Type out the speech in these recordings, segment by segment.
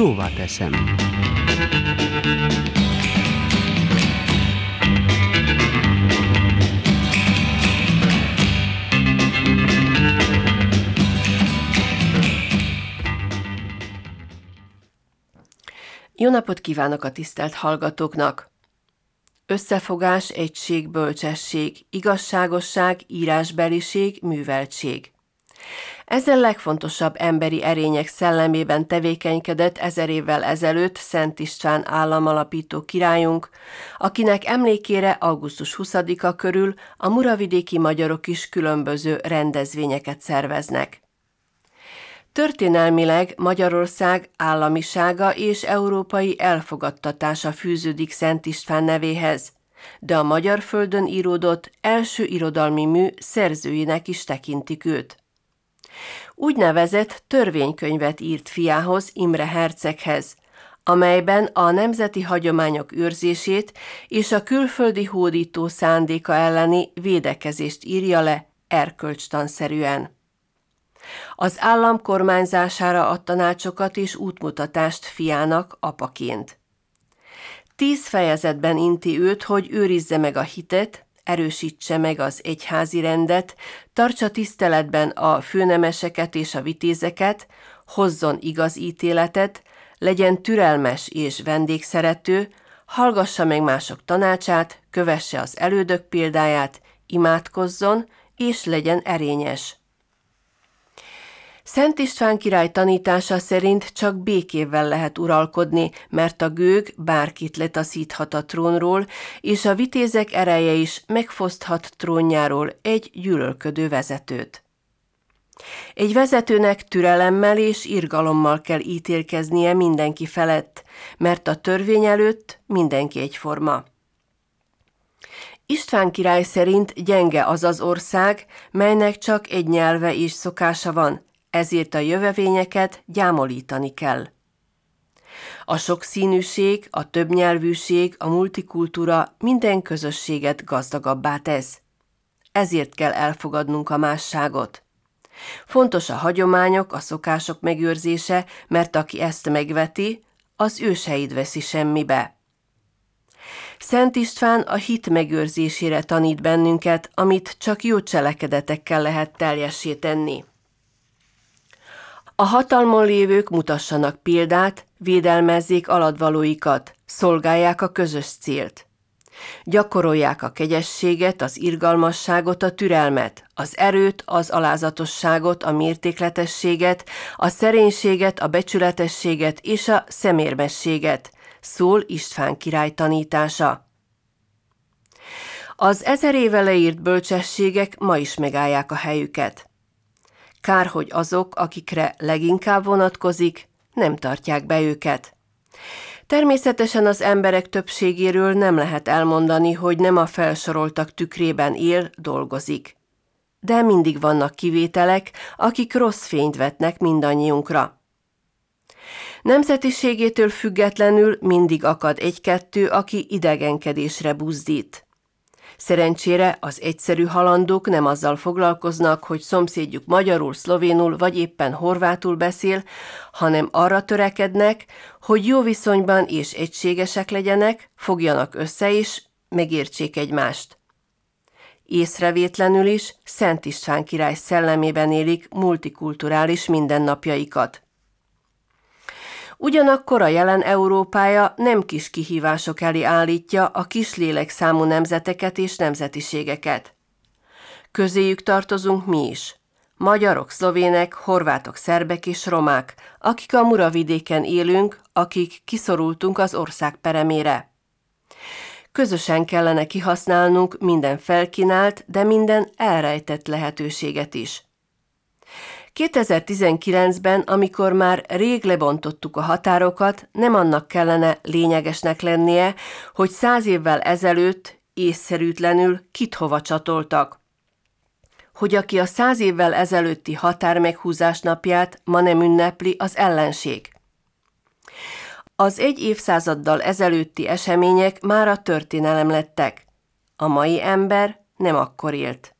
szóvá teszem. Jó napot kívánok a tisztelt hallgatóknak! Összefogás, egység, bölcsesség, igazságosság, írásbeliség, műveltség. Ezen legfontosabb emberi erények szellemében tevékenykedett ezer évvel ezelőtt Szent István államalapító királyunk, akinek emlékére augusztus 20-a körül a muravidéki magyarok is különböző rendezvényeket szerveznek. Történelmileg Magyarország államisága és európai elfogadtatása fűződik Szent István nevéhez, de a magyar földön íródott első irodalmi mű szerzőinek is tekintik őt. Úgynevezett törvénykönyvet írt fiához, Imre Herceghez, amelyben a nemzeti hagyományok őrzését és a külföldi hódító szándéka elleni védekezést írja le erkölcstanszerűen. Az állam kormányzására ad tanácsokat és útmutatást fiának apaként. Tíz fejezetben inti őt, hogy őrizze meg a hitet, erősítse meg az egyházi rendet, tartsa tiszteletben a főnemeseket és a vitézeket, hozzon igaz ítéletet, legyen türelmes és vendégszerető, hallgassa meg mások tanácsát, kövesse az elődök példáját, imádkozzon, és legyen erényes. Szent István király tanítása szerint csak békével lehet uralkodni, mert a gőg bárkit letaszíthat a trónról, és a vitézek ereje is megfoszthat trónjáról egy gyűlölködő vezetőt. Egy vezetőnek türelemmel és irgalommal kell ítélkeznie mindenki felett, mert a törvény előtt mindenki egyforma. István király szerint gyenge az az ország, melynek csak egy nyelve és szokása van, ezért a jövevényeket gyámolítani kell. A sokszínűség, a többnyelvűség, a multikultúra minden közösséget gazdagabbá tesz. Ezért kell elfogadnunk a másságot. Fontos a hagyományok, a szokások megőrzése, mert aki ezt megveti, az őseid veszi semmibe. Szent István a hit megőrzésére tanít bennünket, amit csak jó cselekedetekkel lehet teljessé tenni. A hatalmon lévők mutassanak példát, védelmezzék aladvalóikat, szolgálják a közös célt. Gyakorolják a kegyességet, az irgalmasságot, a türelmet, az erőt, az alázatosságot, a mértékletességet, a szerénységet, a becsületességet és a szemérmességet, szól István király tanítása. Az ezer éve leírt bölcsességek ma is megállják a helyüket. Kár, hogy azok, akikre leginkább vonatkozik, nem tartják be őket. Természetesen az emberek többségéről nem lehet elmondani, hogy nem a felsoroltak tükrében él, dolgozik. De mindig vannak kivételek, akik rossz fényt vetnek mindannyiunkra. Nemzetiségétől függetlenül mindig akad egy-kettő, aki idegenkedésre buzdít. Szerencsére az egyszerű halandók nem azzal foglalkoznak, hogy szomszédjuk magyarul, szlovénul vagy éppen horvátul beszél, hanem arra törekednek, hogy jó viszonyban és egységesek legyenek, fogjanak össze is, megértsék egymást. Észrevétlenül is Szent István király szellemében élik multikulturális mindennapjaikat. Ugyanakkor a jelen Európája nem kis kihívások elé állítja a kis lélekszámú nemzeteket és nemzetiségeket. Közéjük tartozunk mi is. Magyarok, szlovének, horvátok, szerbek és romák, akik a muravidéken élünk, akik kiszorultunk az ország peremére. Közösen kellene kihasználnunk minden felkínált, de minden elrejtett lehetőséget is – 2019-ben, amikor már rég lebontottuk a határokat, nem annak kellene lényegesnek lennie, hogy száz évvel ezelőtt észszerűtlenül kit hova csatoltak. Hogy aki a száz évvel ezelőtti határ meghúzás napját ma nem ünnepli, az ellenség. Az egy évszázaddal ezelőtti események már a történelem lettek. A mai ember nem akkor élt.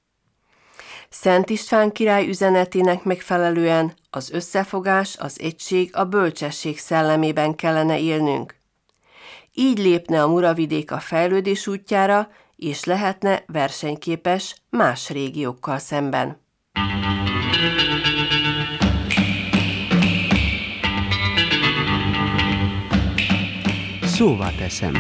Szent István király üzenetének megfelelően az összefogás, az egység, a bölcsesség szellemében kellene élnünk. Így lépne a Muravidék a fejlődés útjára, és lehetne versenyképes más régiókkal szemben. Szóval teszem.